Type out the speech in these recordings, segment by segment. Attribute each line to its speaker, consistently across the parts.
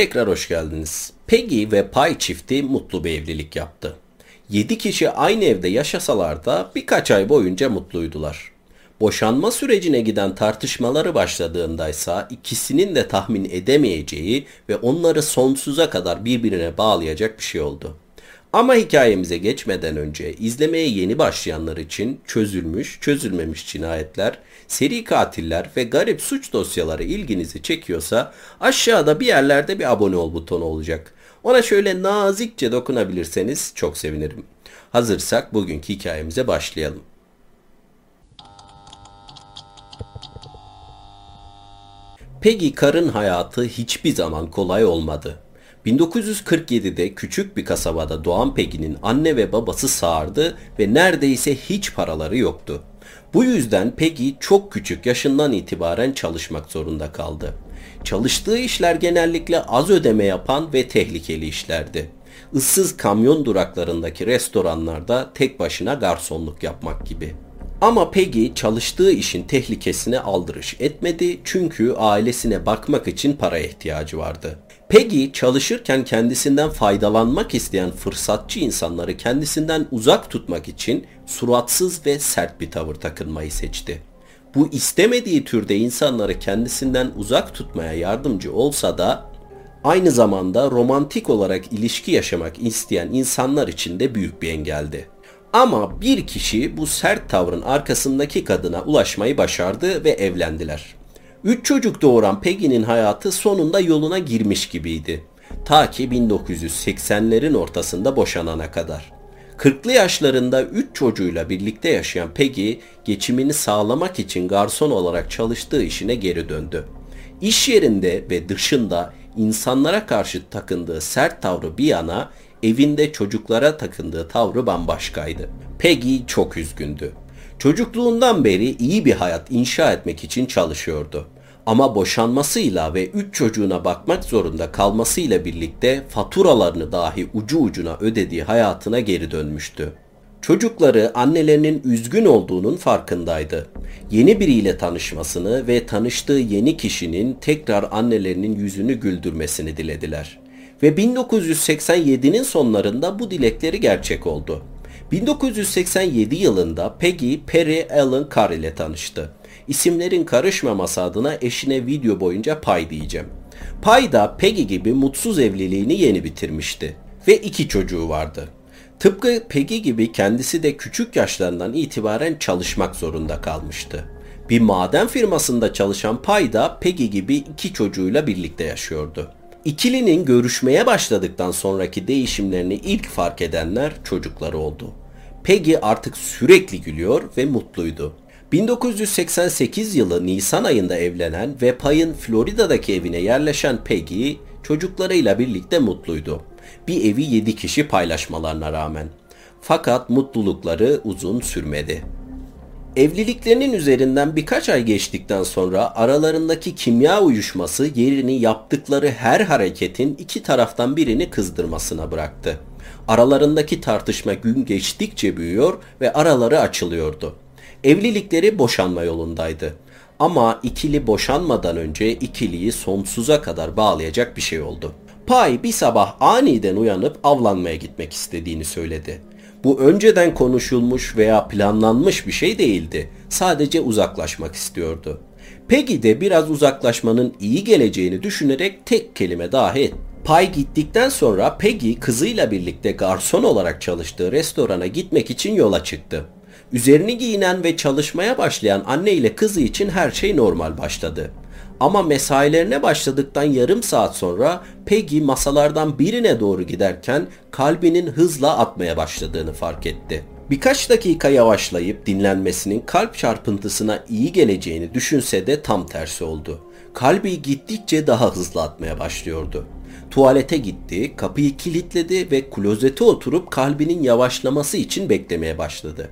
Speaker 1: Tekrar hoş geldiniz. Peggy ve Pay çifti mutlu bir evlilik yaptı. 7 kişi aynı evde yaşasalar da birkaç ay boyunca mutluydular. Boşanma sürecine giden tartışmaları başladığında ise ikisinin de tahmin edemeyeceği ve onları sonsuza kadar birbirine bağlayacak bir şey oldu. Ama hikayemize geçmeden önce izlemeye yeni başlayanlar için çözülmüş, çözülmemiş cinayetler, seri katiller ve garip suç dosyaları ilginizi çekiyorsa aşağıda bir yerlerde bir abone ol butonu olacak. Ona şöyle nazikçe dokunabilirseniz çok sevinirim. Hazırsak bugünkü hikayemize başlayalım. Peggy Carr'ın hayatı hiçbir zaman kolay olmadı. 1947'de küçük bir kasabada doğan Peggy'nin anne ve babası sağırdı ve neredeyse hiç paraları yoktu. Bu yüzden Peggy çok küçük yaşından itibaren çalışmak zorunda kaldı. Çalıştığı işler genellikle az ödeme yapan ve tehlikeli işlerdi. Issız kamyon duraklarındaki restoranlarda tek başına garsonluk yapmak gibi. Ama Peggy çalıştığı işin tehlikesine aldırış etmedi çünkü ailesine bakmak için paraya ihtiyacı vardı. Peggy çalışırken kendisinden faydalanmak isteyen fırsatçı insanları kendisinden uzak tutmak için suratsız ve sert bir tavır takınmayı seçti. Bu istemediği türde insanları kendisinden uzak tutmaya yardımcı olsa da aynı zamanda romantik olarak ilişki yaşamak isteyen insanlar için de büyük bir engeldi. Ama bir kişi bu sert tavrın arkasındaki kadına ulaşmayı başardı ve evlendiler. Üç çocuk doğuran Peggy'nin hayatı sonunda yoluna girmiş gibiydi. Ta ki 1980'lerin ortasında boşanana kadar. 40'lı yaşlarında 3 çocuğuyla birlikte yaşayan Peggy, geçimini sağlamak için garson olarak çalıştığı işine geri döndü. İş yerinde ve dışında insanlara karşı takındığı sert tavrı bir yana, evinde çocuklara takındığı tavrı bambaşkaydı. Peggy çok üzgündü. Çocukluğundan beri iyi bir hayat inşa etmek için çalışıyordu. Ama boşanmasıyla ve üç çocuğuna bakmak zorunda kalmasıyla birlikte faturalarını dahi ucu ucuna ödediği hayatına geri dönmüştü. Çocukları annelerinin üzgün olduğunun farkındaydı. Yeni biriyle tanışmasını ve tanıştığı yeni kişinin tekrar annelerinin yüzünü güldürmesini dilediler. Ve 1987'nin sonlarında bu dilekleri gerçek oldu. 1987 yılında Peggy Perry Allen Carr ile tanıştı. İsimlerin karışmaması adına eşine video boyunca Pay diyeceğim. Pay da Peggy gibi mutsuz evliliğini yeni bitirmişti ve iki çocuğu vardı. Tıpkı Peggy gibi kendisi de küçük yaşlarından itibaren çalışmak zorunda kalmıştı. Bir maden firmasında çalışan Pay da Peggy gibi iki çocuğuyla birlikte yaşıyordu. İkilinin görüşmeye başladıktan sonraki değişimlerini ilk fark edenler çocukları oldu. Peggy artık sürekli gülüyor ve mutluydu. 1988 yılı Nisan ayında evlenen ve Pay'ın Florida'daki evine yerleşen Peggy çocuklarıyla birlikte mutluydu. Bir evi 7 kişi paylaşmalarına rağmen. Fakat mutlulukları uzun sürmedi. Evliliklerinin üzerinden birkaç ay geçtikten sonra aralarındaki kimya uyuşması yerini yaptıkları her hareketin iki taraftan birini kızdırmasına bıraktı. Aralarındaki tartışma gün geçtikçe büyüyor ve araları açılıyordu. Evlilikleri boşanma yolundaydı. Ama ikili boşanmadan önce ikiliyi sonsuza kadar bağlayacak bir şey oldu. Pay bir sabah aniden uyanıp avlanmaya gitmek istediğini söyledi. Bu önceden konuşulmuş veya planlanmış bir şey değildi. Sadece uzaklaşmak istiyordu. Peggy de biraz uzaklaşmanın iyi geleceğini düşünerek tek kelime dahi etti. Pay gittikten sonra Peggy kızıyla birlikte garson olarak çalıştığı restorana gitmek için yola çıktı. Üzerini giyinen ve çalışmaya başlayan anne ile kızı için her şey normal başladı. Ama mesailerine başladıktan yarım saat sonra Peggy masalardan birine doğru giderken kalbinin hızla atmaya başladığını fark etti. Birkaç dakika yavaşlayıp dinlenmesinin kalp çarpıntısına iyi geleceğini düşünse de tam tersi oldu. Kalbi gittikçe daha hızlı atmaya başlıyordu. Tuvalete gitti, kapıyı kilitledi ve klozete oturup kalbinin yavaşlaması için beklemeye başladı.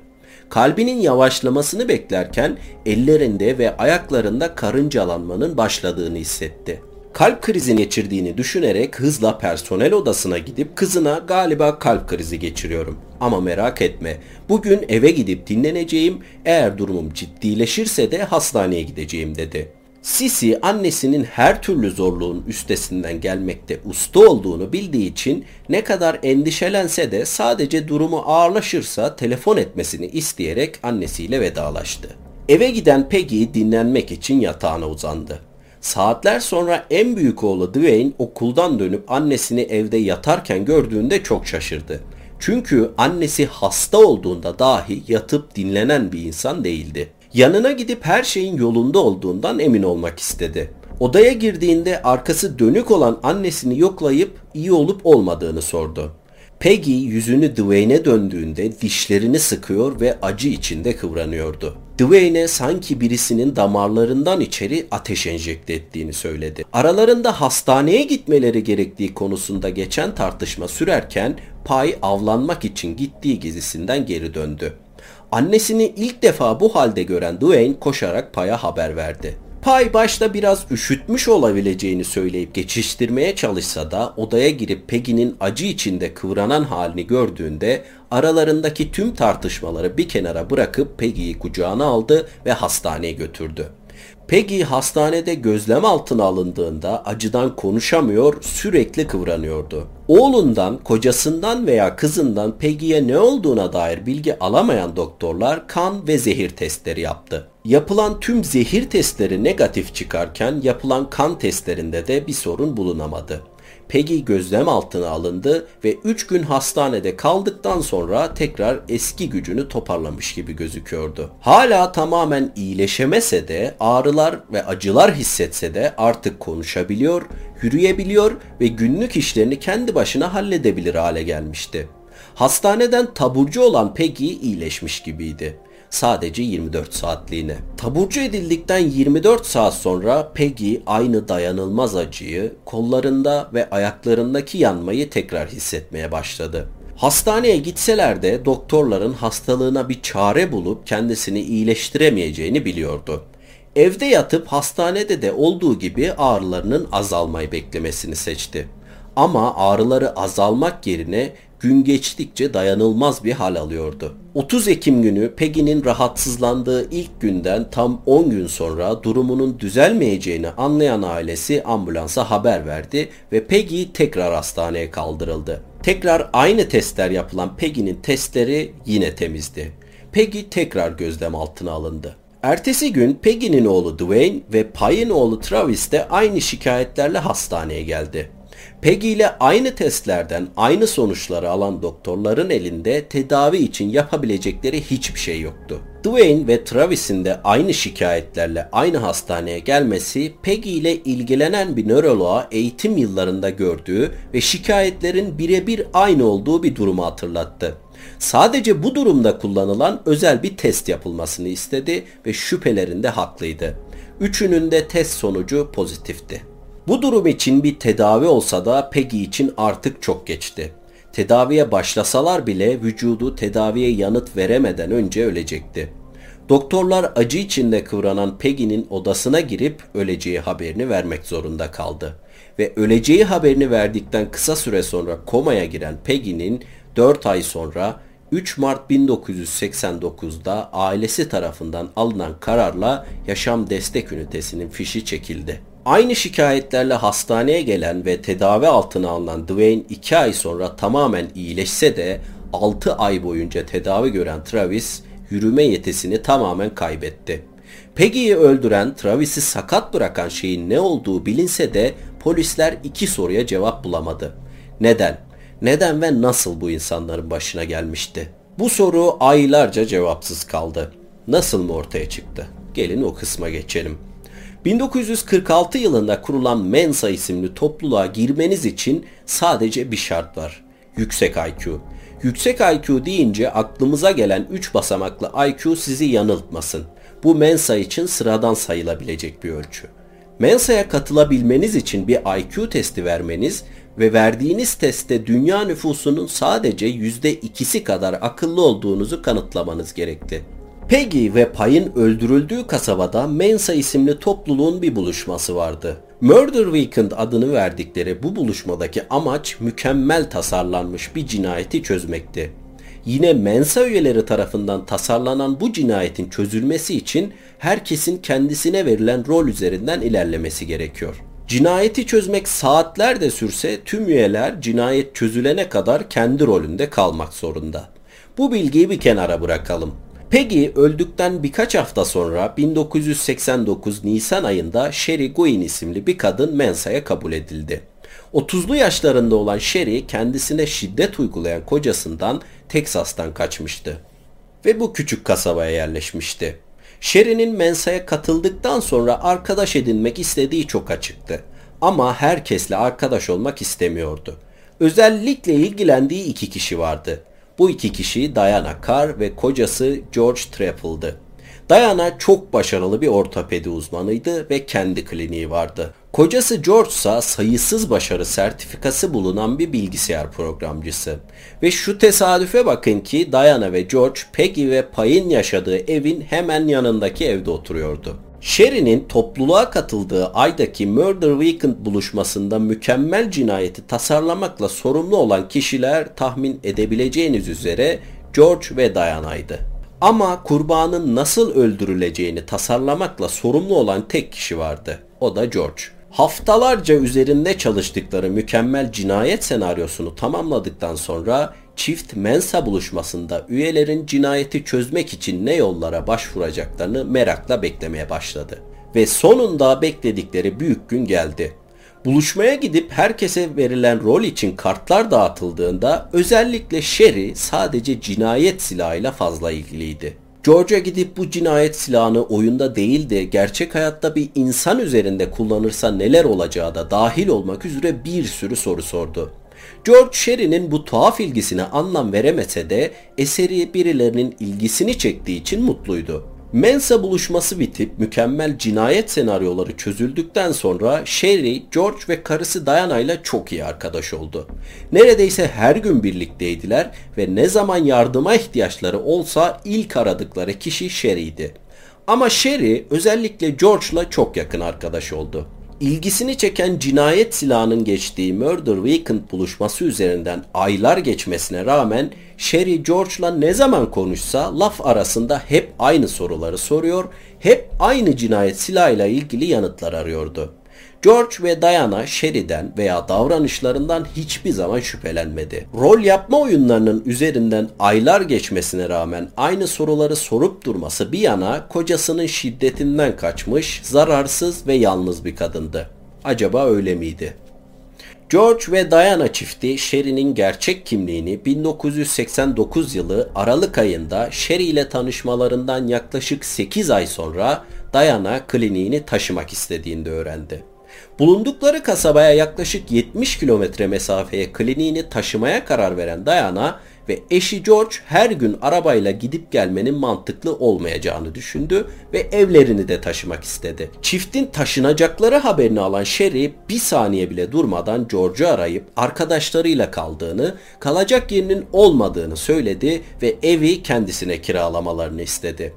Speaker 1: Kalbinin yavaşlamasını beklerken ellerinde ve ayaklarında karıncalanmanın başladığını hissetti. Kalp krizini geçirdiğini düşünerek hızla personel odasına gidip kızına galiba kalp krizi geçiriyorum. Ama merak etme bugün eve gidip dinleneceğim eğer durumum ciddileşirse de hastaneye gideceğim dedi. Sisi annesinin her türlü zorluğun üstesinden gelmekte usta olduğunu bildiği için ne kadar endişelense de sadece durumu ağırlaşırsa telefon etmesini isteyerek annesiyle vedalaştı. Eve giden Peggy dinlenmek için yatağına uzandı. Saatler sonra en büyük oğlu Dwayne okuldan dönüp annesini evde yatarken gördüğünde çok şaşırdı. Çünkü annesi hasta olduğunda dahi yatıp dinlenen bir insan değildi. Yanına gidip her şeyin yolunda olduğundan emin olmak istedi. Odaya girdiğinde arkası dönük olan annesini yoklayıp iyi olup olmadığını sordu. Peggy yüzünü Dwayne'e döndüğünde dişlerini sıkıyor ve acı içinde kıvranıyordu. Dwayne'e sanki birisinin damarlarından içeri ateş enjekte ettiğini söyledi. Aralarında hastaneye gitmeleri gerektiği konusunda geçen tartışma sürerken Pay avlanmak için gittiği gezisinden geri döndü. Annesini ilk defa bu halde gören Dwayne koşarak Pay'a haber verdi. Pay başta biraz üşütmüş olabileceğini söyleyip geçiştirmeye çalışsa da odaya girip Peggy'nin acı içinde kıvranan halini gördüğünde aralarındaki tüm tartışmaları bir kenara bırakıp Peggy'yi kucağına aldı ve hastaneye götürdü. Peggy hastanede gözlem altına alındığında acıdan konuşamıyor, sürekli kıvranıyordu. Oğlundan, kocasından veya kızından Peggy'ye ne olduğuna dair bilgi alamayan doktorlar kan ve zehir testleri yaptı. Yapılan tüm zehir testleri negatif çıkarken yapılan kan testlerinde de bir sorun bulunamadı. Peggy gözlem altına alındı ve 3 gün hastanede kaldıktan sonra tekrar eski gücünü toparlamış gibi gözüküyordu. Hala tamamen iyileşemese de ağrılar ve acılar hissetse de artık konuşabiliyor, yürüyebiliyor ve günlük işlerini kendi başına halledebilir hale gelmişti. Hastaneden taburcu olan Peggy iyileşmiş gibiydi sadece 24 saatliğine. Taburcu edildikten 24 saat sonra Peggy aynı dayanılmaz acıyı, kollarında ve ayaklarındaki yanmayı tekrar hissetmeye başladı. Hastaneye gitseler de doktorların hastalığına bir çare bulup kendisini iyileştiremeyeceğini biliyordu. Evde yatıp hastanede de olduğu gibi ağrılarının azalmayı beklemesini seçti. Ama ağrıları azalmak yerine gün geçtikçe dayanılmaz bir hal alıyordu. 30 Ekim günü Peggy'nin rahatsızlandığı ilk günden tam 10 gün sonra durumunun düzelmeyeceğini anlayan ailesi ambulansa haber verdi ve Peggy tekrar hastaneye kaldırıldı. Tekrar aynı testler yapılan Peggy'nin testleri yine temizdi. Peggy tekrar gözlem altına alındı. Ertesi gün Peggy'nin oğlu Dwayne ve Pay'in oğlu Travis de aynı şikayetlerle hastaneye geldi. Peggy ile aynı testlerden aynı sonuçları alan doktorların elinde tedavi için yapabilecekleri hiçbir şey yoktu. Dwayne ve Travis'in de aynı şikayetlerle aynı hastaneye gelmesi Peggy ile ilgilenen bir nöroloğa eğitim yıllarında gördüğü ve şikayetlerin birebir aynı olduğu bir durumu hatırlattı. Sadece bu durumda kullanılan özel bir test yapılmasını istedi ve şüphelerinde haklıydı. Üçünün de test sonucu pozitifti. Bu durum için bir tedavi olsa da Peggy için artık çok geçti. Tedaviye başlasalar bile vücudu tedaviye yanıt veremeden önce ölecekti. Doktorlar acı içinde kıvranan Peggy'nin odasına girip öleceği haberini vermek zorunda kaldı. Ve öleceği haberini verdikten kısa süre sonra komaya giren Peggy'nin 4 ay sonra 3 Mart 1989'da ailesi tarafından alınan kararla yaşam destek ünitesinin fişi çekildi. Aynı şikayetlerle hastaneye gelen ve tedavi altına alınan Dwayne 2 ay sonra tamamen iyileşse de 6 ay boyunca tedavi gören Travis yürüme yetisini tamamen kaybetti. Peggy'yi öldüren, Travis'i sakat bırakan şeyin ne olduğu bilinse de polisler iki soruya cevap bulamadı. Neden? Neden ve nasıl bu insanların başına gelmişti? Bu soru aylarca cevapsız kaldı. Nasıl mı ortaya çıktı? Gelin o kısma geçelim. 1946 yılında kurulan Mensa isimli topluluğa girmeniz için sadece bir şart var. Yüksek IQ. Yüksek IQ deyince aklımıza gelen 3 basamaklı IQ sizi yanıltmasın. Bu Mensa için sıradan sayılabilecek bir ölçü. Mensa'ya katılabilmeniz için bir IQ testi vermeniz ve verdiğiniz testte dünya nüfusunun sadece %2'si kadar akıllı olduğunuzu kanıtlamanız gerekli. Peggy ve Pay'ın öldürüldüğü kasabada Mensa isimli topluluğun bir buluşması vardı. Murder Weekend adını verdikleri bu buluşmadaki amaç mükemmel tasarlanmış bir cinayeti çözmekti. Yine Mensa üyeleri tarafından tasarlanan bu cinayetin çözülmesi için herkesin kendisine verilen rol üzerinden ilerlemesi gerekiyor. Cinayeti çözmek saatler de sürse tüm üyeler cinayet çözülene kadar kendi rolünde kalmak zorunda. Bu bilgiyi bir kenara bırakalım. Peggy öldükten birkaç hafta sonra 1989 Nisan ayında Sherry Guin isimli bir kadın Mensa'ya kabul edildi. 30'lu yaşlarında olan Sherry kendisine şiddet uygulayan kocasından Teksas'tan kaçmıştı ve bu küçük kasabaya yerleşmişti. Sherry'nin Mensa'ya katıldıktan sonra arkadaş edinmek istediği çok açıktı. Ama herkesle arkadaş olmak istemiyordu. Özellikle ilgilendiği iki kişi vardı. Bu iki kişi Diana Carr ve kocası George Trapple'dı. Diana çok başarılı bir ortopedi uzmanıydı ve kendi kliniği vardı. Kocası George ise sayısız başarı sertifikası bulunan bir bilgisayar programcısı. Ve şu tesadüfe bakın ki Diana ve George Peggy ve Pay'in yaşadığı evin hemen yanındaki evde oturuyordu. Sherry'nin topluluğa katıldığı aydaki Murder Weekend buluşmasında mükemmel cinayeti tasarlamakla sorumlu olan kişiler tahmin edebileceğiniz üzere George ve Diana'ydı. Ama kurbanın nasıl öldürüleceğini tasarlamakla sorumlu olan tek kişi vardı. O da George. Haftalarca üzerinde çalıştıkları mükemmel cinayet senaryosunu tamamladıktan sonra çift Mensa buluşmasında üyelerin cinayeti çözmek için ne yollara başvuracaklarını merakla beklemeye başladı. Ve sonunda bekledikleri büyük gün geldi. Buluşmaya gidip herkese verilen rol için kartlar dağıtıldığında özellikle Sherry sadece cinayet silahıyla fazla ilgiliydi. George'a gidip bu cinayet silahını oyunda değil de gerçek hayatta bir insan üzerinde kullanırsa neler olacağı da dahil olmak üzere bir sürü soru sordu. George Sherry'nin bu tuhaf ilgisine anlam veremese de eseri birilerinin ilgisini çektiği için mutluydu. Mensa buluşması bitip mükemmel cinayet senaryoları çözüldükten sonra Sherry, George ve karısı Diana ile çok iyi arkadaş oldu. Neredeyse her gün birlikteydiler ve ne zaman yardıma ihtiyaçları olsa ilk aradıkları kişi Sherry'di. Ama Sherry özellikle George'la çok yakın arkadaş oldu. İlgisini çeken cinayet silahının geçtiği Murder Weekend buluşması üzerinden aylar geçmesine rağmen Sherry George'la ne zaman konuşsa laf arasında hep aynı soruları soruyor, hep aynı cinayet silahıyla ilgili yanıtlar arıyordu. George ve Diana Sherry'den veya davranışlarından hiçbir zaman şüphelenmedi. Rol yapma oyunlarının üzerinden aylar geçmesine rağmen aynı soruları sorup durması bir yana kocasının şiddetinden kaçmış, zararsız ve yalnız bir kadındı. Acaba öyle miydi? George ve Diana çifti Sherry'nin gerçek kimliğini 1989 yılı Aralık ayında Sherry ile tanışmalarından yaklaşık 8 ay sonra Diana kliniğini taşımak istediğinde öğrendi. Bulundukları kasabaya yaklaşık 70 kilometre mesafeye kliniğini taşımaya karar veren Diana ve eşi George her gün arabayla gidip gelmenin mantıklı olmayacağını düşündü ve evlerini de taşımak istedi. Çiftin taşınacakları haberini alan Sherry bir saniye bile durmadan George'u arayıp arkadaşlarıyla kaldığını, kalacak yerinin olmadığını söyledi ve evi kendisine kiralamalarını istedi.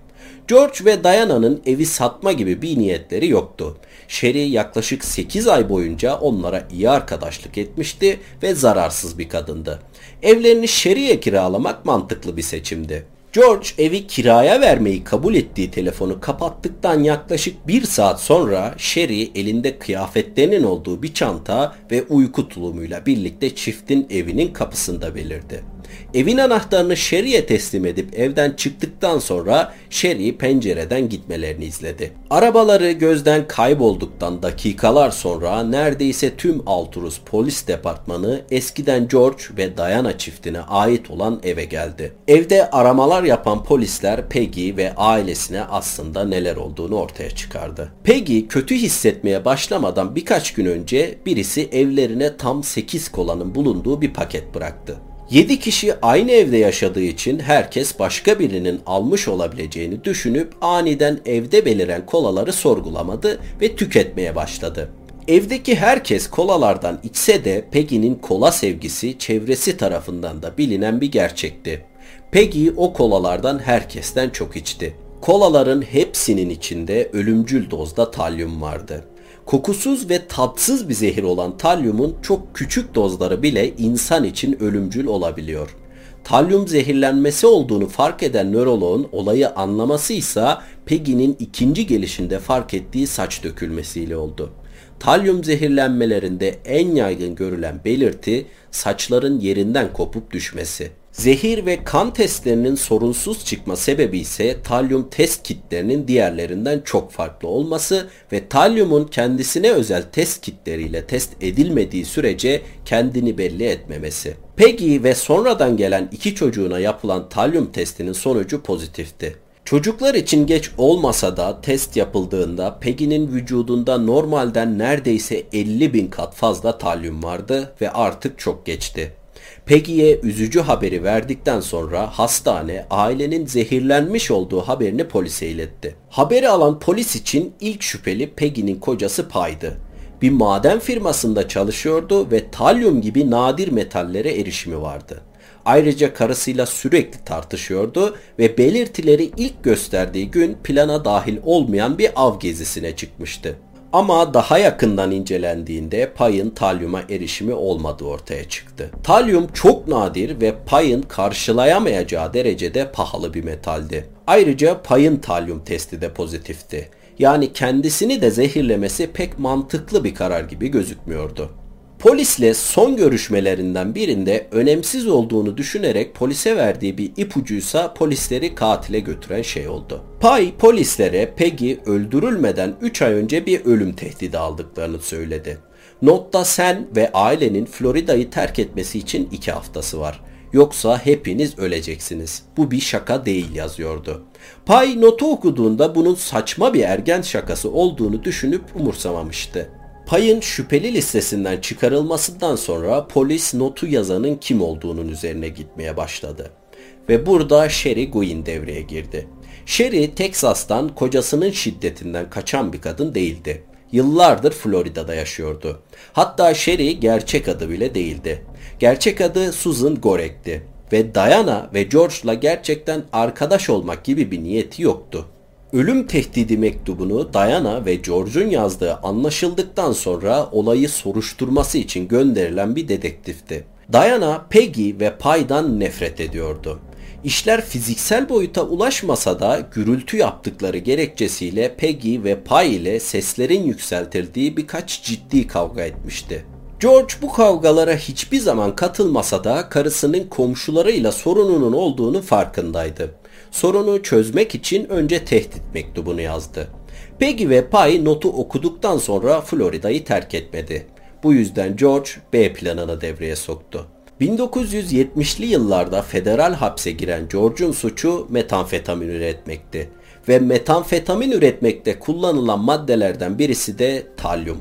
Speaker 1: George ve Diana'nın evi satma gibi bir niyetleri yoktu. Sherry yaklaşık 8 ay boyunca onlara iyi arkadaşlık etmişti ve zararsız bir kadındı. Evlerini Sherry'e kiralamak mantıklı bir seçimdi. George evi kiraya vermeyi kabul ettiği telefonu kapattıktan yaklaşık bir saat sonra Sherry elinde kıyafetlerinin olduğu bir çanta ve uyku tulumuyla birlikte çiftin evinin kapısında belirdi. Evin anahtarını Sherry'e teslim edip evden çıktıktan sonra Sherry pencereden gitmelerini izledi. Arabaları gözden kaybolduktan dakikalar sonra neredeyse tüm Alturus polis departmanı eskiden George ve Diana çiftine ait olan eve geldi. Evde aramalar yapan polisler Peggy ve ailesine aslında neler olduğunu ortaya çıkardı. Peggy kötü hissetmeye başlamadan birkaç gün önce birisi evlerine tam 8 kolanın bulunduğu bir paket bıraktı. 7 kişi aynı evde yaşadığı için herkes başka birinin almış olabileceğini düşünüp aniden evde beliren kolaları sorgulamadı ve tüketmeye başladı. Evdeki herkes kolalardan içse de Peggy'nin kola sevgisi çevresi tarafından da bilinen bir gerçekti. Peggy o kolalardan herkesten çok içti. Kolaların hepsinin içinde ölümcül dozda talyum vardı. Kokusuz ve tatsız bir zehir olan talyumun çok küçük dozları bile insan için ölümcül olabiliyor. Talyum zehirlenmesi olduğunu fark eden nöroloğun olayı anlaması ise Peggy'nin ikinci gelişinde fark ettiği saç dökülmesiyle oldu. Talyum zehirlenmelerinde en yaygın görülen belirti saçların yerinden kopup düşmesi. Zehir ve kan testlerinin sorunsuz çıkma sebebi ise talyum test kitlerinin diğerlerinden çok farklı olması ve talyumun kendisine özel test kitleriyle test edilmediği sürece kendini belli etmemesi. Peggy ve sonradan gelen iki çocuğuna yapılan talyum testinin sonucu pozitifti. Çocuklar için geç olmasa da test yapıldığında Peggy'nin vücudunda normalden neredeyse 50 bin kat fazla talyum vardı ve artık çok geçti. Peggy'ye üzücü haberi verdikten sonra hastane ailenin zehirlenmiş olduğu haberini polise iletti. Haberi alan polis için ilk şüpheli Peggy'nin kocası Pay'dı. Bir maden firmasında çalışıyordu ve talyum gibi nadir metallere erişimi vardı. Ayrıca karısıyla sürekli tartışıyordu ve belirtileri ilk gösterdiği gün plana dahil olmayan bir av gezisine çıkmıştı. Ama daha yakından incelendiğinde payın talyuma erişimi olmadığı ortaya çıktı. Talyum çok nadir ve payın karşılayamayacağı derecede pahalı bir metaldi. Ayrıca payın talyum testi de pozitifti. Yani kendisini de zehirlemesi pek mantıklı bir karar gibi gözükmüyordu. Polisle son görüşmelerinden birinde önemsiz olduğunu düşünerek polise verdiği bir ipucuysa polisleri katile götüren şey oldu. Pay polislere Peggy öldürülmeden 3 ay önce bir ölüm tehdidi aldıklarını söyledi. Notta sen ve ailenin Florida'yı terk etmesi için 2 haftası var. Yoksa hepiniz öleceksiniz. Bu bir şaka değil yazıyordu. Pay notu okuduğunda bunun saçma bir ergen şakası olduğunu düşünüp umursamamıştı. Payın şüpheli listesinden çıkarılmasından sonra polis notu yazanın kim olduğunun üzerine gitmeye başladı. Ve burada Sherry Guin devreye girdi. Sherry, Teksas'tan kocasının şiddetinden kaçan bir kadın değildi. Yıllardır Florida'da yaşıyordu. Hatta Sherry gerçek adı bile değildi. Gerçek adı Susan Gorek'ti ve Diana ve George'la gerçekten arkadaş olmak gibi bir niyeti yoktu. Ölüm tehdidi mektubunu Diana ve George'un yazdığı anlaşıldıktan sonra olayı soruşturması için gönderilen bir dedektifti. Diana, Peggy ve Pay'dan nefret ediyordu. İşler fiziksel boyuta ulaşmasa da gürültü yaptıkları gerekçesiyle Peggy ve Pay ile seslerin yükseltildiği birkaç ciddi kavga etmişti. George bu kavgalara hiçbir zaman katılmasa da karısının komşularıyla sorununun olduğunu farkındaydı. Sorunu çözmek için önce tehdit mektubunu yazdı. Peggy ve Pay notu okuduktan sonra Florida'yı terk etmedi. Bu yüzden George B planını devreye soktu. 1970'li yıllarda federal hapse giren George'un suçu metanfetamin üretmekti ve metanfetamin üretmekte kullanılan maddelerden birisi de talyum.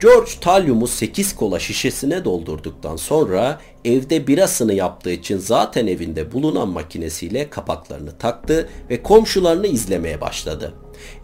Speaker 1: George talyumu 8 kola şişesine doldurduktan sonra evde birasını yaptığı için zaten evinde bulunan makinesiyle kapaklarını taktı ve komşularını izlemeye başladı.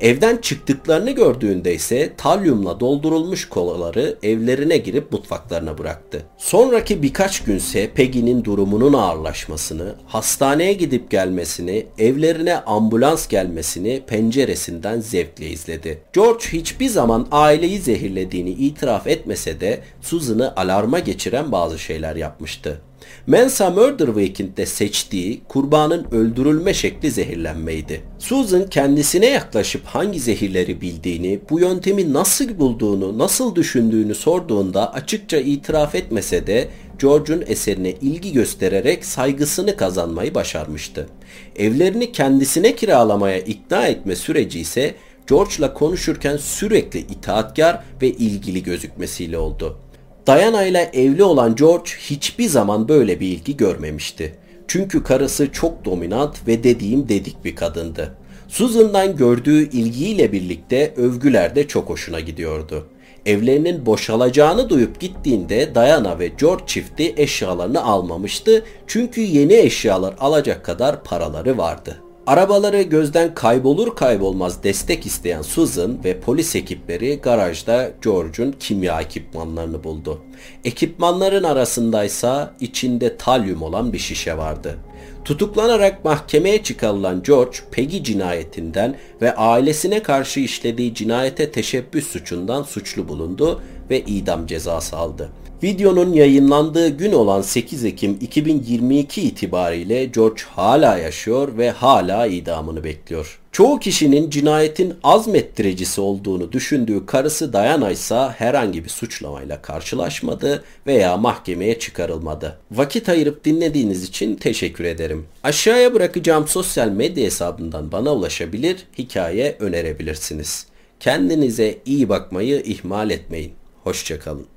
Speaker 1: Evden çıktıklarını gördüğünde ise talyumla doldurulmuş kolaları evlerine girip mutfaklarına bıraktı. Sonraki birkaç günse Peggy'nin durumunun ağırlaşmasını, hastaneye gidip gelmesini, evlerine ambulans gelmesini penceresinden zevkle izledi. George hiçbir zaman aileyi zehirlediğini itiraf etmese de Susan'ı alarma geçiren bazı şeyler yapmıştı. Mensa Murder Weekend'de seçtiği kurbanın öldürülme şekli zehirlenmeydi. Susan kendisine yaklaşıp hangi zehirleri bildiğini, bu yöntemi nasıl bulduğunu, nasıl düşündüğünü sorduğunda açıkça itiraf etmese de George'un eserine ilgi göstererek saygısını kazanmayı başarmıştı. Evlerini kendisine kiralamaya ikna etme süreci ise George'la konuşurken sürekli itaatkar ve ilgili gözükmesiyle oldu. Diana ile evli olan George hiçbir zaman böyle bir ilgi görmemişti. Çünkü karısı çok dominant ve dediğim dedik bir kadındı. Susan'dan gördüğü ilgiyle birlikte övgüler de çok hoşuna gidiyordu. Evlerinin boşalacağını duyup gittiğinde Diana ve George çifti eşyalarını almamıştı çünkü yeni eşyalar alacak kadar paraları vardı. Arabaları gözden kaybolur kaybolmaz destek isteyen Susan ve polis ekipleri garajda George'un kimya ekipmanlarını buldu. Ekipmanların arasındaysa içinde talyum olan bir şişe vardı. Tutuklanarak mahkemeye çıkarılan George, Peggy cinayetinden ve ailesine karşı işlediği cinayete teşebbüs suçundan suçlu bulundu ve idam cezası aldı. Videonun yayınlandığı gün olan 8 Ekim 2022 itibariyle George hala yaşıyor ve hala idamını bekliyor. Çoğu kişinin cinayetin azmettiricisi olduğunu düşündüğü karısı Diana ise herhangi bir suçlamayla karşılaşmadı veya mahkemeye çıkarılmadı. Vakit ayırıp dinlediğiniz için teşekkür ederim. Aşağıya bırakacağım sosyal medya hesabından bana ulaşabilir, hikaye önerebilirsiniz. Kendinize iyi bakmayı ihmal etmeyin. Hoşçakalın.